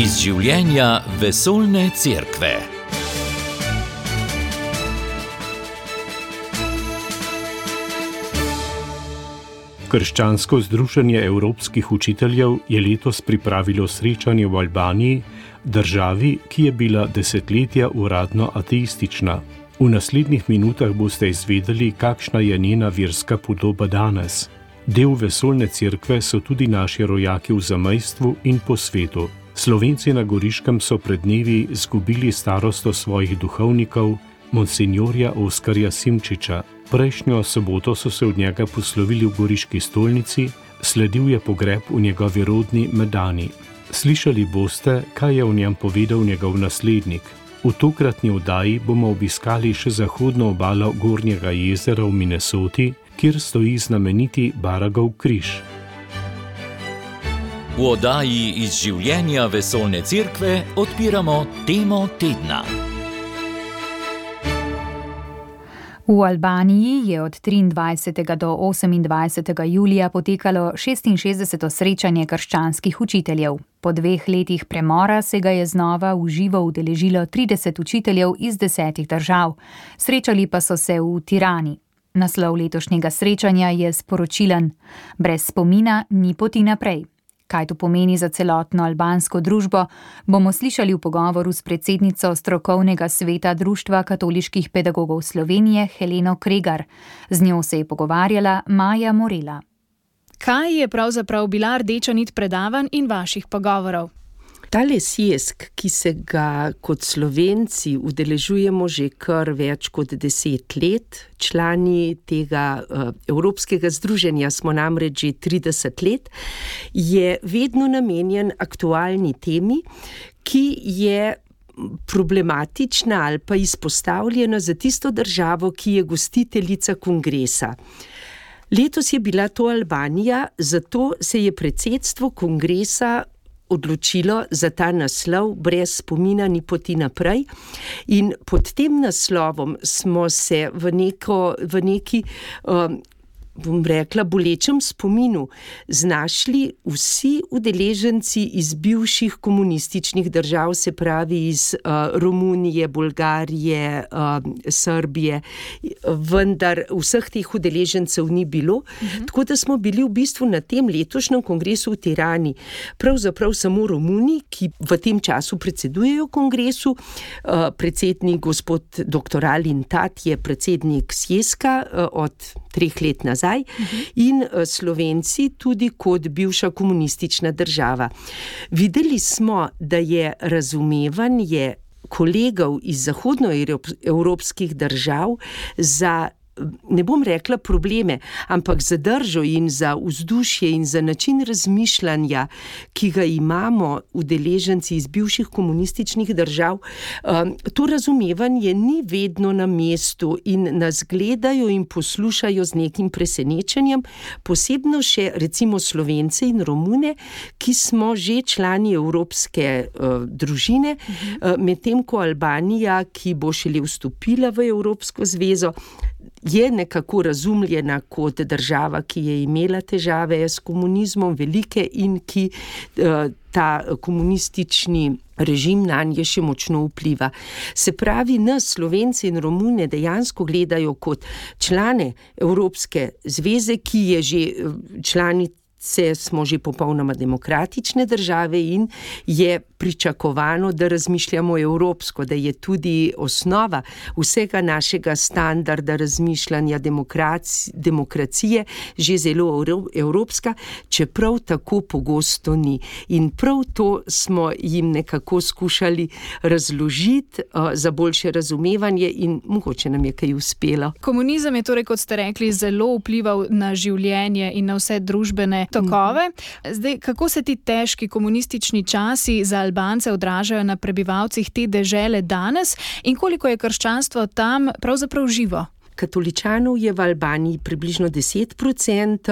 iz življenja vesoljne cerkve. Krščansko združenje evropskih učiteljev je letos pripravilo srečanje v Albaniji, državi, ki je bila desetletja uradno ateistična. V naslednjih minutah boste izvedeli, kakšna je njena verska podoba danes. Del vesoljne cerkve so tudi naši rojaki v zamejstvu in po svetu. Slovenci na Goriškem so pred dnevi izgubili starosto svojih duhovnikov, monsignorja Oskarja Simčiča. Prejšnjo soboto so se od njega poslovili v Goriški stolnici, sledil je pogreb v njegovi rodni Medani. Slišali boste, kaj je o njem povedal njegov naslednik. V tokratni oddaji bomo obiskali še zahodno obalo Gornjega jezera v Minnesoti, kjer stoji znameniti Baragov križ. V oddaji iz življenja vesoljne cerkve odpiramo temo tedna. V Albaniji je od 23. do 28. julija potekalo 66. srečanje krščanskih učiteljev. Po dveh letih premora se ga je znova v živo udeležilo 30 učiteljev iz desetih držav. Srečali pa so se v Tirani. Naslov letošnjega srečanja je sporočilen: Brez spomina ni poti naprej. Kaj to pomeni za celotno albansko družbo, bomo slišali v pogovoru s predsednico strokovnega sveta Društva katoliških pedagogov Slovenije Heleno Kregar. Z njo se je pogovarjala Maja Morela. Kaj je pravzaprav bila rdeča nit predavanj in vaših pogovorov? Tale sjesk, ki se ga kot slovenci udeležujemo že kar več kot deset let, člani tega uh, Evropskega združenja smo namreč že 30 let, je vedno namenjen aktualni temi, ki je problematična ali pa izpostavljena za tisto državo, ki je gostiteljica kongresa. Letos je bila to Albanija, zato se je predsedstvo kongresa odločilo za ta naslov, brez spomina ni poti naprej. In pod tem naslovom smo se v, neko, v neki. Um, bom rekla, bolečem spominu znašli vsi udeleženci iz bivših komunističnih držav, se pravi iz uh, Romunije, Bolgarije, uh, Srbije, vendar vseh teh udeležencev ni bilo. Uh mhm. -huh. Tako da smo bili v bistvu na tem letošnjem kongresu v Tirani, pravzaprav samo Romuni, ki v tem času predsedujejo kongresu. Uh, predsednik gospod dr. Alin Tat je predsednik Sjeska uh, od treh let nazaj nazaj, in eh, Slovenci tudi kot bivša komunistična država. Videli smo, da je razumevanje kolegov iz zahodnoevropskih držav za ne bom rekla probleme, ampak za držo in za vzdušje in za način razmišljanja, ki ga imamo udeleženci iz bivših komunističnih držav, um, to razumevanje ni vedno na mestu in nas gledajo in poslušajo z nekim presenečenjem, posebno še recimo Slovence in Romune, ki smo že člani Evropske uh, družine, uh, medtem ko Albanija, ki bo šele vstopila v Evropsko zvezo, je nekako razumljena kot država, ki je imela težave s komunizmom, velike in ki eh, ta komunistični. Režim na nje še močno vpliva. Se pravi, nas, Slovenci in Romune, dejansko gledajo kot člane Evropske zveze, ki je že eh, članica se smo že popolnoma demokratične države in je pričakovano, da razmišljamo evropsko, da je tudi osnova vsega našega standarda razmišljanja demokraci, demokracije že zelo evropska, čeprav tako pogosto ni. In prav to smo jim nekako skušali razložiti uh, za boljše razumevanje in mogoče nam je kaj uspelo. Komunizem je torej, kot ste rekli, zelo vplival na življenje in na vse družbene tokove. Zdaj, kako se ti težki komunistični časi za Albance odražajo na prebivalcih te dežele danes in koliko je krščanstvo tam pravzaprav živo? Katoličanov je v Albaniji približno 10%,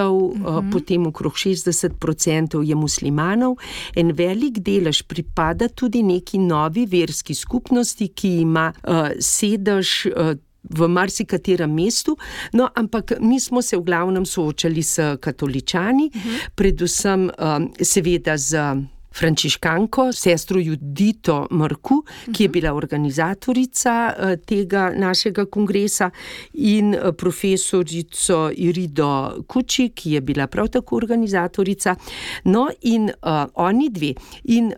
uh -huh. potem okrog 60% je muslimanov. En velik delež pripada tudi neki novi verski skupnosti, ki ima uh, sedež. Uh, v marsikaterem mestu, no, ampak mi smo se v glavnem soočali s katoličani, uh -huh. predvsem um, seveda z frančiškanko, sestro Judito Marku, ki je bila organizatorica uh, tega našega kongresa, in uh, profesorico Irido Kuči, ki je bila prav tako organizatorica. No, in uh, oni dve. In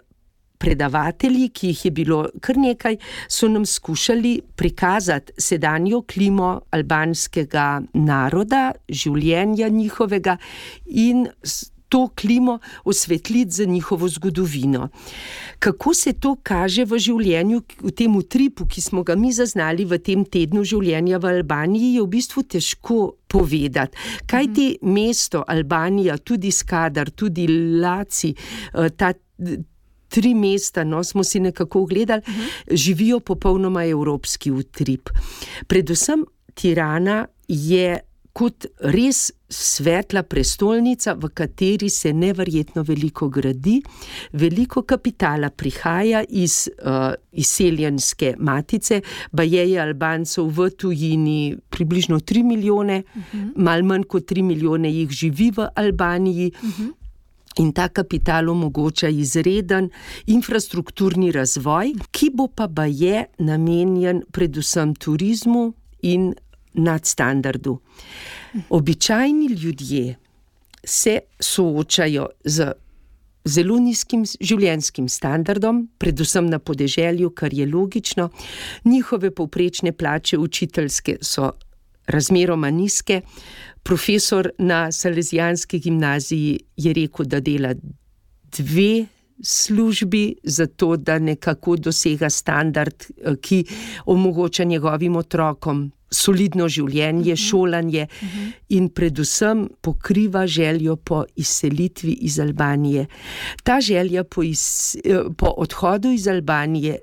predavatelji, ki jih je bilo kar nekaj, so nam skušali prikazati sedanjo klimo albanskega naroda, življenja njihovega in to klimo osvetliti za njihovo zgodovino. Kako se to kaže v življenju, v tem utripu, ki smo ga mi zaznali v tem tednu življenja v Albaniji, je v bistvu težko povedati. Kaj ti mesto Albanija, tudi Skadar, tudi Laci, eh, ta tri mesta, no, smo si nekako ogledali, uh -huh. živijo popolnoma evropski utrip. Predvsem Tirana je kot res svetla prestolnica, v kateri se nevrjetno veliko gradi, veliko kapitala prihaja iz uh, izseljenske matice, pa je Albancev v tujini približno 3 milijone, uh -huh. malo manj kot 3 milijone jih živi v Albaniji. Uh -huh. In ta kapital omogoča izreden infrastrukturni razvoj, ki bo pa je namenjen predvsem turizmu in nadstandardu. Običajni ljudje se soočajo z zelo nizkim življenjskim standardom, predvsem na podeželju, kar je logično. Njihove povprečne plače učiteljske so razmeroma nizke. Profesor na Salezijanski gimnaziji je rekel, da dela dve službi, zato da nekako dosega standard, eh, ki omogoča njegovim otrokom solidno življenje, mhm. šolanje mhm. in predvsem pokriva željo po izselitvi iz Albanije. Ta želja po, iz, eh, po odhodu iz Albanije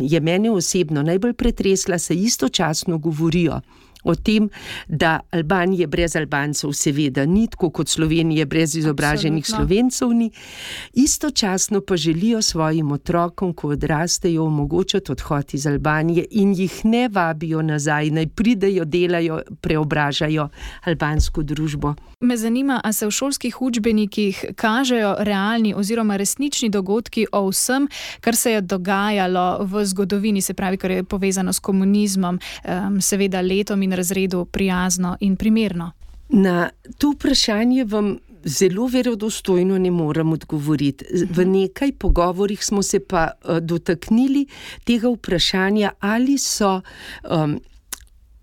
je mene osebno najbolj pretresla, se istočasno govorijo o tem, da Albanije brez Albancev, seveda, ni tako kot Slovenije brez izobraženih Absolutno. Slovencev, ni. istočasno pa želijo svojim otrokom, ko odrastejo, omogočiti odhod iz Albanije in jih ne vabijo nazaj, naj pridejo, delajo, preobražajo albansko družbo. Me zanima, ali se v šolskih učbenikih kažejo realni oziroma resnični dogodki o vsem, kar se je dogajalo v zgodovini, se pravi, kar je povezano s komunizmom, seveda letom in in razredu prijazno in primerno? Na to vprašanje vam zelo verodostojno ne morem odgovoriti. V mhm. nekaj pogovorih smo se pa uh, dotaknili tega vprašanja, ali so um,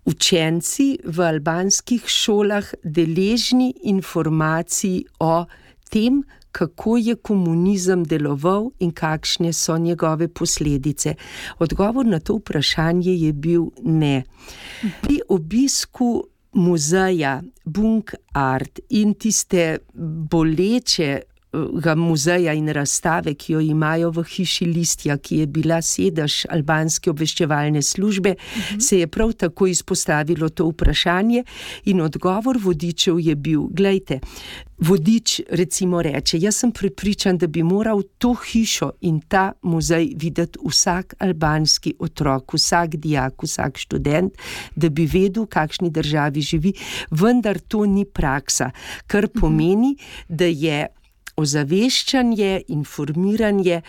učenci v albanskih šolah deležni informacij o tem, kako je komunizem deloval in kakšne so njegove posledice. Odgovor na to vprašanje je bil ne. Pri obisku muzeja Bunk Art in tiste boleče muzeja in razstave, ki jo imajo v hiši Listja, ki je bila sedež albanske obveščevalne službe, uh mhm. -huh. se je prav tako izpostavilo to vprašanje in odgovor vodičev je bil: Glejte, vodič recimo reče: Jaz sem pripričan, da bi moral to hišo in ta muzej videti vsak albanski otrok, vsak dijak, vsak študent, da bi vedel, v kakšni državi živi, vendar to ni praksa, kar mhm. pomeni, da je ozaveščanje, informiranje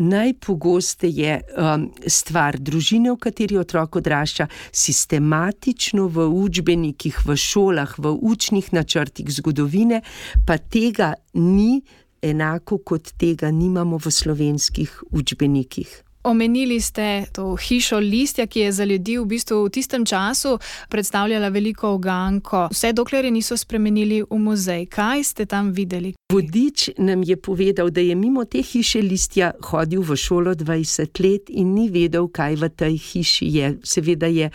najpogosteje um, stvar družine, v kateri otrok odrašča, sistematično v učbenikih, v šolah, v učnih načrtih zgodovine, pa tega ni enako, kot tega nimamo v slovenskih učbenikih. Omenili ste to hišo listja, ki je za ljudi v bistvu v tistem času predstavljala veliko oganko, vse dokler je niso spremenili v muzej. Kaj ste tam videli? Vodič nam je povedal, da je mimo te hiše listja hodil v šolo 20 let in ni vedel, kaj v tej hiši je. Seveda je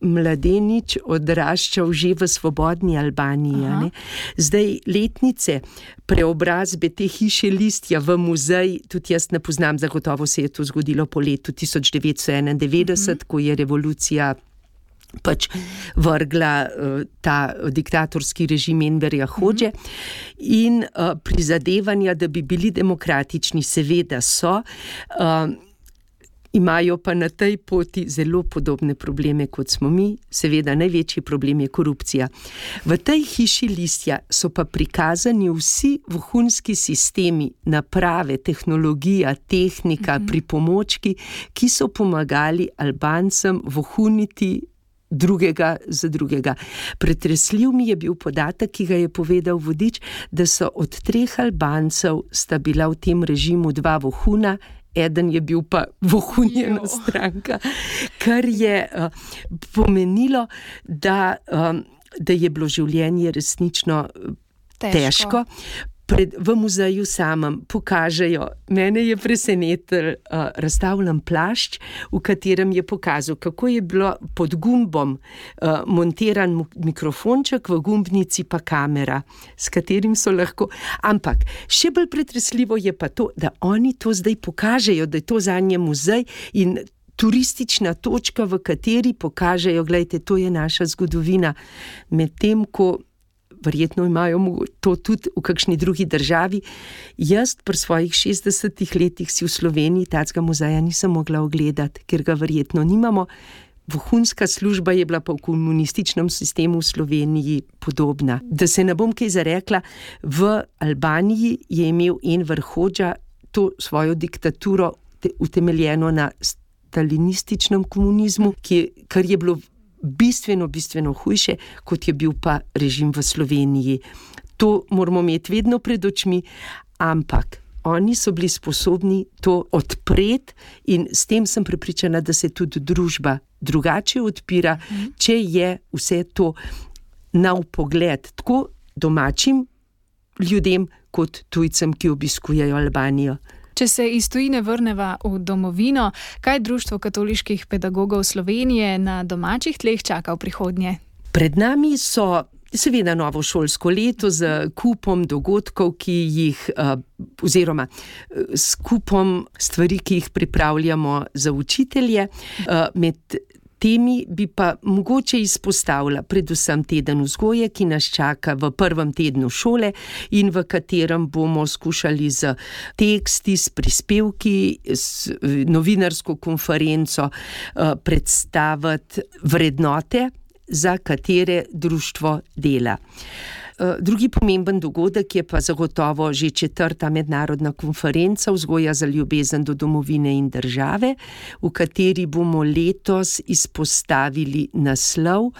mladenič odraščal že v svobodni Albaniji. Zdaj letnice preobrazbe te hiše listja v muzej, tudi jaz ne poznam, zagotovo se je to zgodilo po letu 1991, mhm. ko je revolucija pač vrgla uh, ta diktatorski režim Enverja Hoče mm -hmm. in uh, prizadevanja, da bi bili demokratični, seveda so. Uh, imajo pa na tej poti zelo podobne probleme kot smo mi. Seveda, največji problem je korupcija. V tej hiši listja so pa prikazani vsi vohunski sistemi, naprave, tehnologija, tehnika, mhm. pripomočki, ki so pomagali Albancem vohuniti drugega za drugega. Pretresljiv mi je bil podatek, ki ga je povedal vodič, da so od treh Albancev sta bila v tem režimu dva vohuna. Eden je bil pa vohunjena stranka, kar je uh, pomenilo, da, um, da je bilo življenje resnično težko. težko pred, v muzeju samem pokažejo. Mene je presenetil uh, razstavljen plašč, v katerem je pokazal, kako je bilo pod gumbom uh, montiran mikrofonček, v gumbnici pa kamera, s katerim so lahko. Ampak še bolj pretresljivo je pa to, da oni to zdaj pokažejo, da je to za nje muzej in. Turistična točka, v kateri pokažejo, da je to naša zgodovina. Medtem ko verjetno imajo to tudi v kakšni drugi državi. Jaz, pri svojih 60 letih, si v Sloveniji tega muzeja nisem mogla ogledati, ker ga verjetno nimamo. Vohunska služba je bila pa v komunističnem sistemu v Sloveniji podobna. Da se ne bom kaj zarekla, v Albaniji je imel en vrhoča to svojo diktaturo utemeljeno na stalinističnem komunizmu, ki, kar je bilo bistveno, bistveno hujše, kot je bil pa režim v Sloveniji. To moramo imeti vedno pred očmi, ampak oni so bili sposobni to odpreti, in s tem sem prepričana, da se tudi družba drugače odpira, če je vse to na upogled tako domačim ljudem, kot tujcem, ki obiskujejo Albanijo. Če se iz tujine vrneva v domovino, kaj Društvo katoliških pedagogov Slovenije na domačih tleh čaka v prihodnje? Pred nami so. Seveda, novo šolsko leto z kupom dogodkov, ki jih, eh, oziroma eh, s kupom stvari, ki jih pripravljamo za učitelje. Eh, med temi bi pa mogoče izpostavila predvsem teden vzgoje, ki nas čaka v prvem tednu šole in v katerem bomo skušali z teksti, s prispevki, s novinarsko konferenco eh, predstaviti vrednote, za katere društvo dela. Eh, drugi pomemben dogodek je pa zagotovo že četrta mednarodna konferenca vzgoja za ljubezen do domovine in države, v kateri bomo letos izpostavili naslov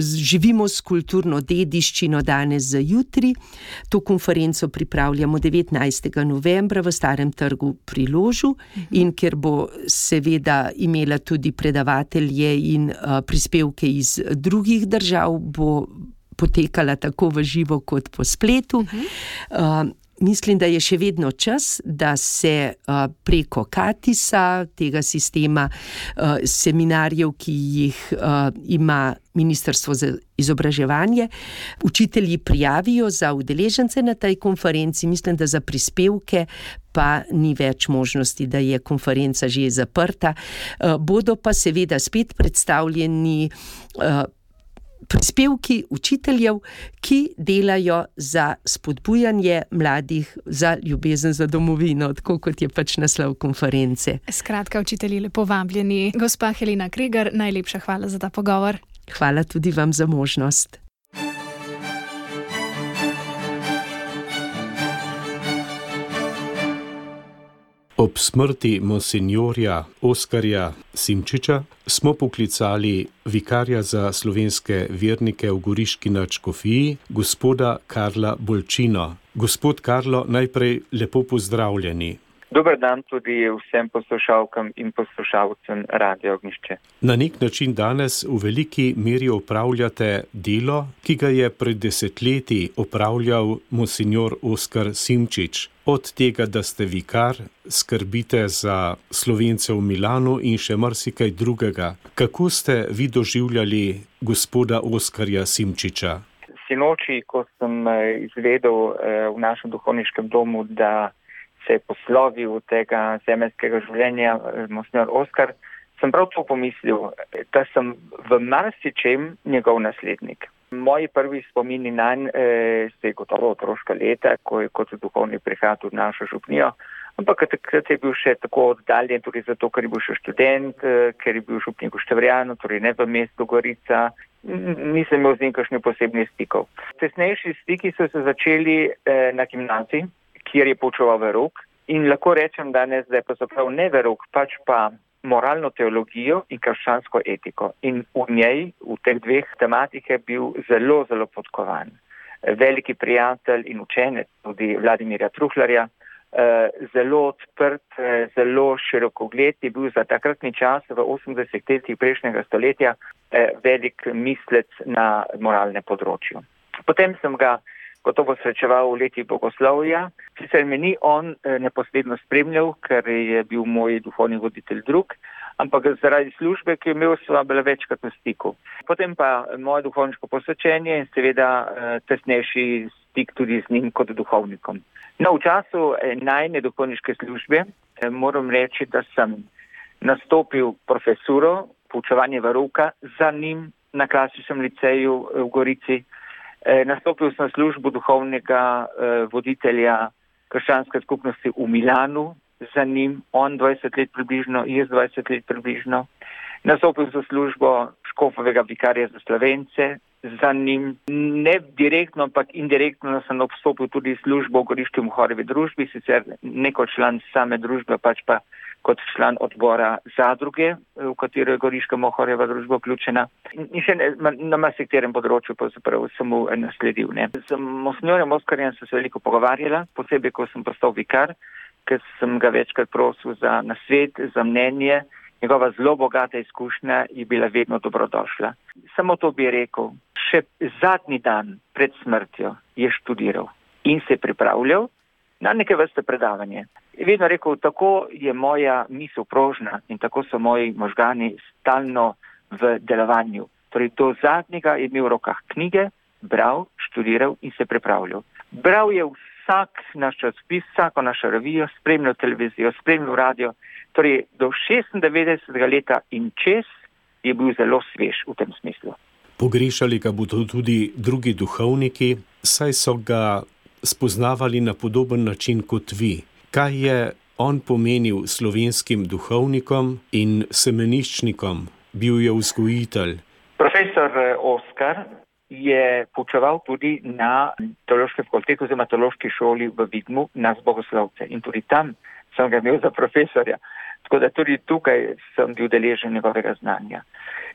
Živimo s kulturno dediščino danes za jutri. To konferenco pripravljamo 19. novembra v Starem trgu pri Ložu in ker bo seveda imela tudi predavatelje in uh, prispevke iz drugih držav, bo potekala tako v živo kot po spletu. Uh -huh. uh, mislim, da je še vedno čas, da se uh, preko Katisa, tega sistema uh, seminarjev, ki jih uh, ima Ministrstvo za izobraževanje, učitelji prijavijo za udeležence na tej konferenci. Mislim, da za prispevke. Pa ni več možnosti, da je konferenca že zaprta. Bodo pa seveda spet predstavljeni prispevki učiteljev, ki delajo za spodbujanje mladih za ljubezen za domovino, tako kot je pač naslov konference. Skratka, učitelji, lepo vabljeni. Gospa Helena Kregar, najlepša hvala za ta pogovor. Hvala tudi vam za možnost. Ob smrti monsignorja Oskarja Simčiča smo poklicali vikarja za slovenske vernike v Goriški na Čkofiji, gospoda Karla Bolčino. Gospod Karlo, najprej lepo pozdravljeni. Dober dan tudi vsem poslušalkam in poslušalcem Radio Ognišče. Na nek način danes v veliki meri opravljate delo, ki ga je pred desetletji opravljal monsignor Oskar Simčič. Od tega, da ste vikar, skrbite za slovence v Milanu in še marsikaj drugega. Kako ste vi doživljali gospoda Oskarja Simčiča? Sinoči, ko sem eh, izvedel eh, v našem duhovniškem domu, da se je poslovil tega zemeljskega življenja, eh, Mosnjor Oskar, sem prav to pomislil, da sem v marsičem njegov naslednik. Moji prvi spomini na njega eh, se je gotovo otroška leta, ko je kot duhovni prihajal v našo župnijo, ampak takrat je bil še tako oddaljen, tudi zato, ker je bil še študent, eh, ker je bil župnik v Števrjanu, torej ne v mestu Gorica. Nisem imel z njim kakšnih posebnih stikov. Tesnejši stiki so se začeli eh, na gimnaziji, kjer je počoval verok in lahko rečem danes, da je pa zaprav ne verok, pač pa moralno teologijo in krščansko etiko. In v njej, v teh dveh tematikah, je bil zelo, zelo podkovan. Veliki prijatelj in učenec tudi Vladimirja Truhlarja, eh, zelo odprt, eh, zelo širokogled je bil za takratni čas v 80-ih letih prejšnjega stoletja eh, velik mislec na moralne področju. Potem sem ga gotovo srečeval v letih bogoslovja. Sicer me ni on eh, neposredno spremljal, ker je bil moj duhovni voditelj drug, ampak zaradi službe, ki je imel, sva bila večkrat v stiku. Potem pa moje duhovniško posvečenje in seveda eh, tesnejši stik tudi z njim kot duhovnikom. No, v času eh, najne duhovniške službe moram reči, da sem nastopil profesuro, poučevanje varuka za njim na klasičnem liceju v Gorici. Eh, nastopil sem službo duhovnega eh, voditelja krščanske skupnosti v Milanu, za njim on 20 let približno, jaz 20 let približno. Nastopil sem službo škofovega vikarja za slovence, za njim ne direktno, ampak indirektno sem obstopil tudi službo v Goriškem horevi družbi, sicer neko član same družbe, pač pa kot član odbora zadruge, v katero je Goriška Mohorjeva družba vključena. In še ne, na marsikterem področju pravzaprav sem mu nasledil. Ne. Z Mosnjorjem Oskarjem sem se veliko pogovarjala, posebej, ko sem postal vikar, ker sem ga večkrat prosil za nasvet, za mnenje. Njegova zelo bogata izkušnja je bila vedno dobrodošla. Samo to bi rekel. Še zadnji dan pred smrtjo je študiral in se pripravljal na neke vrste predavanje. Je vedno rekel, tako je moja misel prožna in tako so moji možgani stalno v delovanju. Torej, do zadnjega je imel v rokah knjige, bral, študiral in se pripravljal. Bral je vsak naš časopis, vsako našo revijo, spremljal televizijo, spremljal radio. Torej, do 96. leta in čez je bil zelo svež v tem smislu. Pogrešali ga bodo tudi drugi duhovniki, saj so ga spoznavali na podoben način kot vi kaj je on pomenil slovenskim duhovnikom in semeniščnikom, bil je vzgojitelj. Profesor eh, Oskar je počeval tudi na teološki fakulteti oziroma teološki šoli v Vidmu nas bogoslovce in tudi tam sem ga imel za profesorja. Tako da tudi tukaj sem bil deležen njegovega znanja.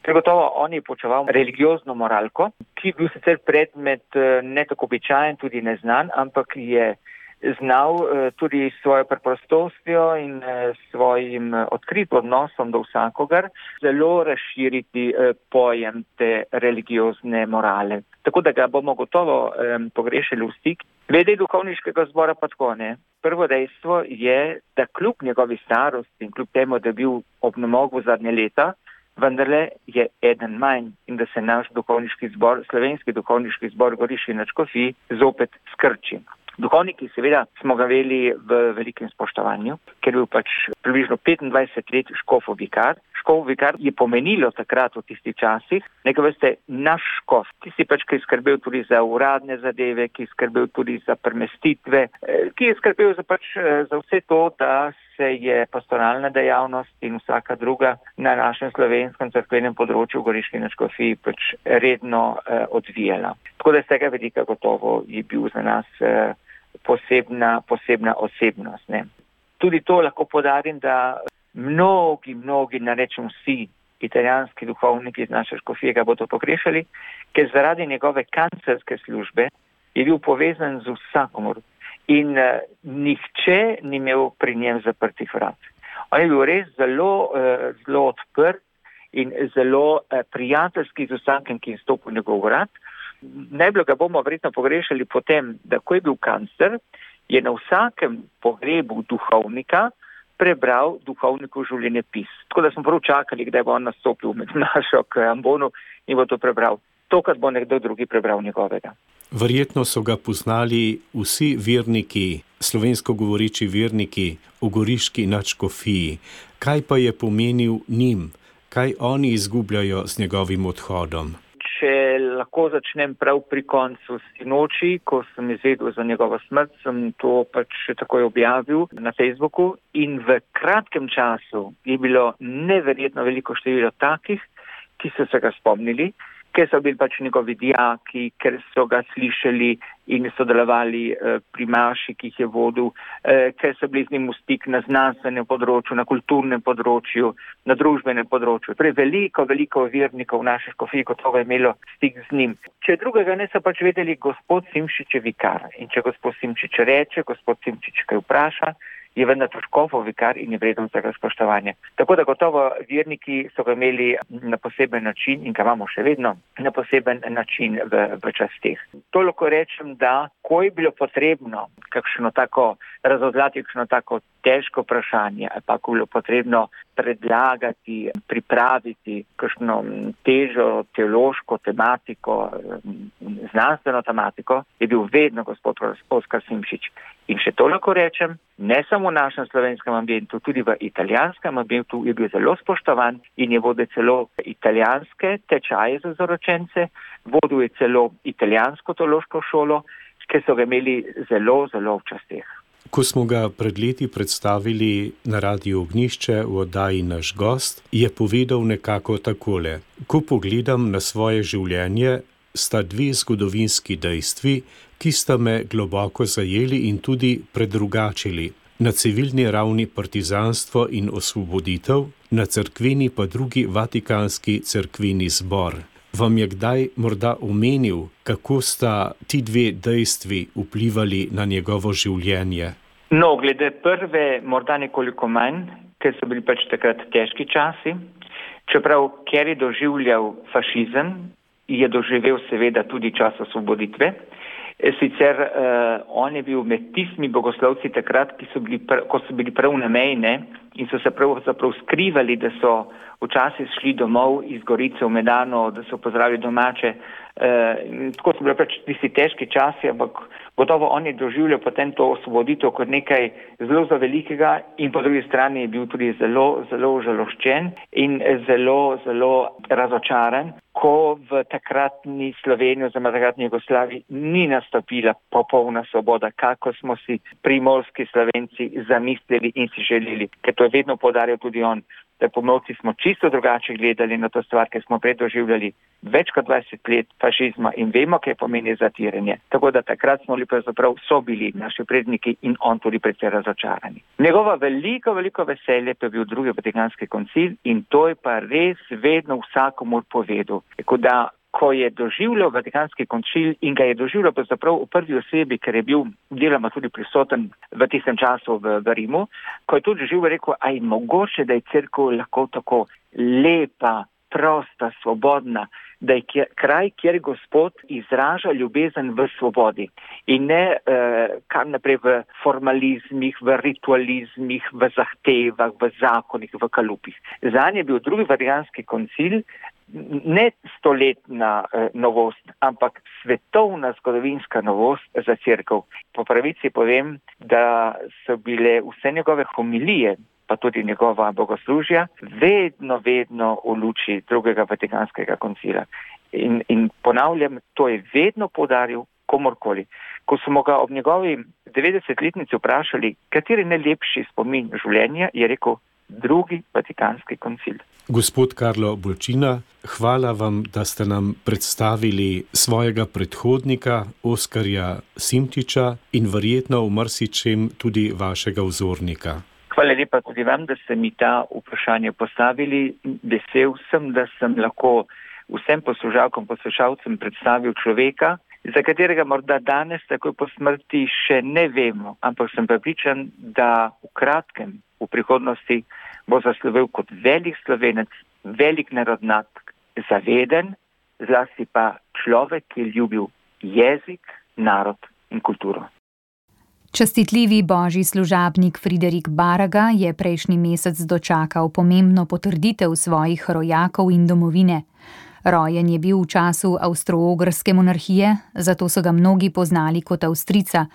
Ker gotovo on je počeval religiozno moralko, ki je bil sicer predmet eh, ne tako običajen, tudi neznan, ampak je znal eh, tudi s svojo preprostostjo in eh, svojim eh, odkritim odnosom do vsakogar zelo razširiti pojem te religiozne morale. Tako da ga bomo gotovo pogrešali v stik. Glede duhovniškega zbora pa tako ne. Prvo dejstvo je, da kljub njegovi starosti in kljub temu, da je bil obnomogu zadnje leta, vendarle je eden manj in da se naš duhovniški zbor, slovenski duhovniški zbor Goriši na Čkofi, zopet skrči. Duhovniki, seveda, smo ga veli v velikem spoštovanju, ker je bil pač približno 25 let škofov vikar. Škofov vikar je pomenilo takrat v tistih časih, nekaj veste, naš škof, tisti pač, ki je skrbel tudi za uradne zadeve, ki je skrbel tudi za premestitve, eh, ki je skrbel za, pač, eh, za vse to, da se je pastoralna dejavnost in vsaka druga na našem slovenskem crkvenem področju v Goriški naškofi pač redno eh, odvijala. Tako da z tega vedika gotovo je bil za nas eh, posebna, posebna osebnost. Ne. Tudi to lahko podarim, da mnogi, mnogi, ne rečem vsi, italijanski duhovniki iz naše škofije ga bodo pogrešali, ker zaradi njegove kancerske službe je bil povezan z vsakomor in uh, nihče ni imel pri njem zaprtih vrat. On je bil res zelo, uh, zelo odprt in zelo uh, prijateljski z vsakim, ki je stopil v njegov vrat. Najbolj ga bomo verjetno pogrešali potem, da ko je bil kancler, je na vsakem pogrebu duhovnika prebral duhovnikov življenje pis. Tako da smo prav čakali, kdaj bo on nastopil med našo k Ambonu in bo to prebral. To, kar bo nekdo drugi prebral njegovega. Verjetno so ga poznali vsi verniki, slovensko govoreči verniki v Goriški načkofiji. Kaj pa je pomenil njim, kaj oni izgubljajo z njegovim odhodom? Če lahko začnem prav pri koncu sinoči, ko sem izvedel za njegovo smrt, sem to pač takoj objavil na Facebooku in v kratkem času je bilo neverjetno veliko število takih, ki so se ga spomnili ker so bili pač njegovi dijaki, ker so ga slišali in sodelovali eh, pri maši, ki jih je vodil, eh, ker so bili z njim v stik na znanstvenem področju, na kulturnem področju, na družbenem področju. Torej, veliko, veliko vernikov naših kofij gotovo je imelo stik z njim. Če drugega ne so pač vedeli, gospod Simčič je vikar in če gospod Simčič reče, gospod Simčič kaj vpraša, je vendar Tuškofov vikar in je vreden vsega spoštovanja. Tako da gotovo verniki so ga imeli na poseben način in ga imamo še vedno na poseben način v, v častih. To lahko rečem, da ko je bilo potrebno kakšno tako razodlati, kakšno tako težko vprašanje, ali pa ko je bilo potrebno predlagati, pripraviti kakšno težo teološko tematiko, znanstveno tematiko, je bil vedno gospod Oskar Simšič. In še to lahko rečem, ne samo v našem slovenskem ambientu, tudi v italijanskem ambientu je bil zelo spoštovan in je vodil celo italijanske tečaje za zoročence, vodil je celo italijansko teološko šolo, ki so ga imeli zelo, zelo v častih. Ko smo ga pred leti predstavili na Radio Ognišče v oddaji Naš gost, je povedal nekako takole: Ko pogledam na svoje življenje, sta dve zgodovinski dejstvi, ki sta me globoko zajeli in tudi predrugačili. Na civilni ravni partizanstvo in osvoboditev, na crkveni pa drugi vatikanski crkveni zbor. Vam je kdaj morda omenil, kako sta ti dve dejstvi vplivali na njegovo življenje? No, glede prve, morda nekoliko manj, ker so bili pač takrat težki časi. Čeprav, ker je doživljal fašizem, je doživel seveda tudi čas osvoboditve. Sicer uh, on je bil med tistimi bogoslovci takrat, so pr, ko so bili prav na mejne in so se prav, prav skrivali, da so včasih šli domov iz Gorice v Medano, da so pozdravili domače. Uh, tako so bili pač tisti težki časi, ampak gotovo on je doživljal potem to osvoboditev kot nekaj zelo za velikega in po drugi strani je bil tudi zelo, zelo žaloščen in zelo, zelo razočaran, ko v takratni Sloveniji oziroma takratni Jugoslaviji ni nastopila popolna svoboda, kako smo si primorski slovenci zamislili in si želeli, ker to je vedno podaril tudi on da pomovci smo čisto drugače gledali na to stvar, ker smo predoživljali več kot 20 let fašizma in vemo, kaj pomeni zatiranje. Tako da takrat smo bili pravzaprav so bili naši predniki in on tudi predvsej razočarani. Njegova veliko, veliko veselje pa je bil drugi vatikanski koncil in to je pa res vedno vsakomur povedal. Tako da ko je doživljal Vatikanski koncil in ga je doživljal pravzaprav v prvi osebi, ker je bil deloma tudi prisoten v tistem času v, v Rimu, ko je to doživljal, rekel, aj mogoče, da je crkva lahko tako lepa, prosta, svobodna, da je kraj, kjer Gospod izraža ljubezen v svobodi in ne eh, kar naprej v formalizmih, v ritualizmih, v zahtevah, v zakonih, v kalupih. Zanje je bil drugi vatikanski koncil ne stoletna eh, novost, ampak svetovna zgodovinska novost za crkv. Po pravici povem, da so bile vse njegove homilije, pa tudi njegova bogoslužja, vedno, vedno v luči drugega vatikanskega koncila. In, in ponavljam, to je vedno podaril komorkoli. Ko smo ga ob njegovi 90-letnici vprašali, kateri je najlepši spomin življenja, je rekel drugi vatikanski koncil. Gospod Karlo Bolčina, hvala vam, da ste nam predstavili svojega predhodnika, Oskarja Simčiča in verjetno v marsičem tudi vašega vzornika. Hvala lepa tudi vam, da ste mi ta vprašanje postavili. Vesel sem, da sem lahko vsem poslušalkom, poslušalcem predstavil človeka, za katerega morda danes, takoj po smrti, še ne vemo, ampak sem prepričan, da v kratkem v prihodnosti bo zaslovel kot velik slovenec, velik narodnat, zaveden, zlasti pa človek, ki je ljubil jezik, narod in kulturo. Čestitljivi božji služabnik Friderik Baraga je prejšnji mesec dočakal pomembno potrditev svojih rojakov in domovine. Rojen je bil v času avstro-ogrske monarhije, zato so ga mnogi poznali kot Avstrica.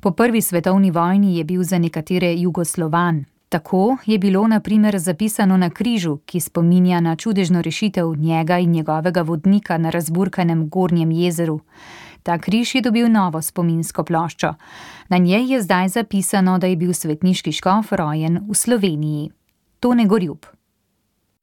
Po prvi svetovni vojni je bil za nekatere jugoslovan, Tako je bilo na primer zapisano na križu, ki spominja na čudežno rešitev njega in njegovega vodnika na razburkanem Gornjem jezeru. Ta križ je dobil novo spominsko ploščo. Na njej je zdaj zapisano, da je bil svetniški škof rojen v Sloveniji. To ne gorjub.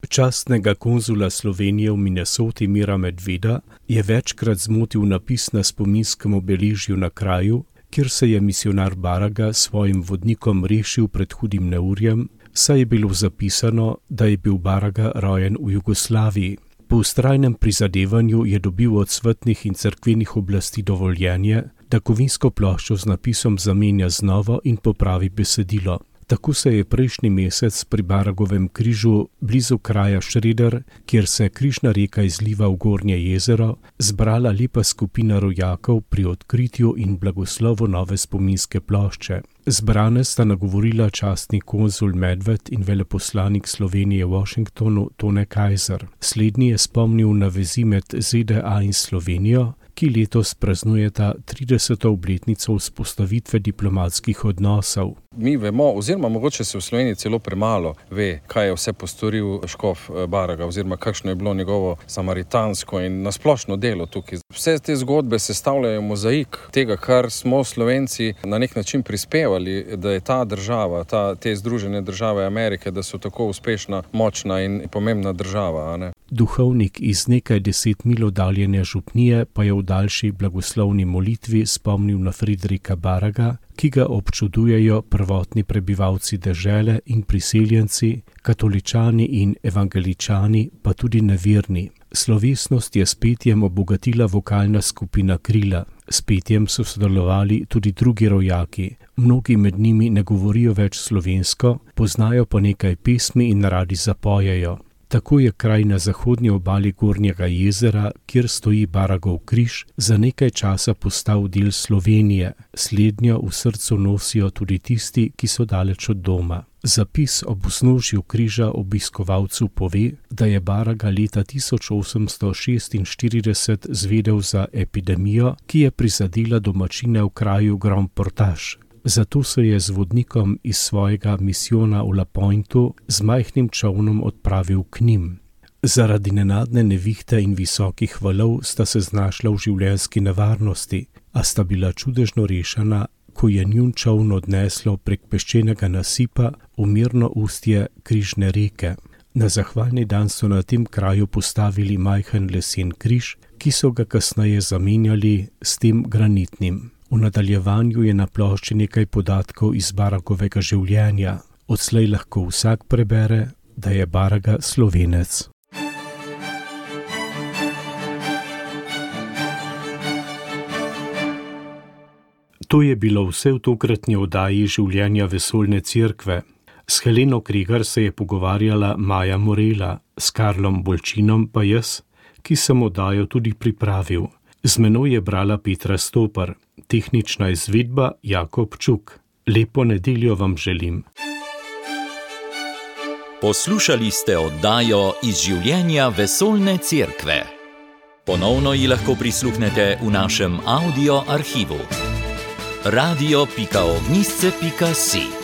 Častnega konzula Slovenije v Minnesoti Mira Medveda je večkrat zmotil napis na spominskem obeležju na kraju, kjer se je misionar Baraga s svojim vodnikom rešil pred hudim neurjem, saj je bilo zapisano, da je bil Baraga rojen v Jugoslaviji. Po ustrajnem prizadevanju je dobil od svetnih in crkvenih oblasti dovoljenje, da kovinsko ploščo z napisom zamenja z novo in popravi besedilo. Tako se je prejšnji mesec pri Baragovem križu, blizu kraja Šreder, kjer se križna reka izliva v Gornje jezero, zbrala lepa skupina rojakov pri odkritju in blagoslovu nove spominske plošče. Zbrane sta nagovorila častni konzul Medved in veleposlanik Slovenije v Washingtonu Tone Kajzer. Slednji je spomnil na vezi med ZDA in Slovenijo, ki letos praznujeta 30. obletnico vzpostavitve diplomatskih odnosov. Mi vemo, oziroma mogoče se v Sloveniji celo premalo ve, kaj je vse postoril Škof eh, Baraga, oziroma kakšno je bilo njegovo samaritansko in nasplošno delo tukaj. Vse te zgodbe sestavljajo mozaik tega, kar smo Slovenci na nek način prispevali, da je ta država, ta, te združene države Amerike, da so tako uspešna, močna in pomembna država. Duhovnik iz nekaj deset mil oddaljene župnije pa je v daljši blagoslovni molitvi spomnil na Friedrika Baraga, ki ga občudujejo prvotni prebivalci države in priseljenci, katoličani in evangeličani, pa tudi nevirni. Slovesnost je s petjem obogatila vokalna skupina Krila. S petjem so sodelovali tudi drugi rojaki. Mnogi med njimi ne govorijo več slovensko, poznajo pa nekaj pesmi in radi zapojejo. Tako je kraj na zahodnji obali Gornjega jezera, kjer stoji Baragov križ, za nekaj časa postal del Slovenije. Slednjo v srcu nosijo tudi tisti, ki so daleč od doma. Zapis ob usnožju križa obiskovalcu pove, da je Baraga leta 1846 zvedel za epidemijo, ki je prizadela domačine v kraju Grand Portage. Zato se je z vodnikom iz svojega misijona v La Pointu z majhnim čovnom odpravil k njim. Zaradi nenadne nevihte in visokih valov sta se znašla v življenjski nevarnosti, a sta bila čudežno rešena, ko je njun čovn odneslo prek peščenega nasipa v mirno ustje križne reke. Na zahvalni dan so na tem kraju postavili majhen lesen križ, ki so ga kasneje zamenjali s tem granitnim. V nadaljevanju je na plošči nekaj podatkov iz Baragovega življenja. Odslej lahko vsak prebere, da je Baraga slovenec. To je bilo vse v tokratni oddaji življenja vesoljne cerkve. S Heleno Krigar se je pogovarjala Maja Morela, s Karlom Bolčinom pa jaz, ki sem oddajo tudi pripravil. Z menoj je brala Petra Stopar tehnična izvedba Jakob Čuk. Lepo nedeljo vam želim. Poslušali ste oddajo iz življenja vesoljne cerkve. Ponovno ji lahko prisluhnete v našem audio arhivu. radio.ognisce.si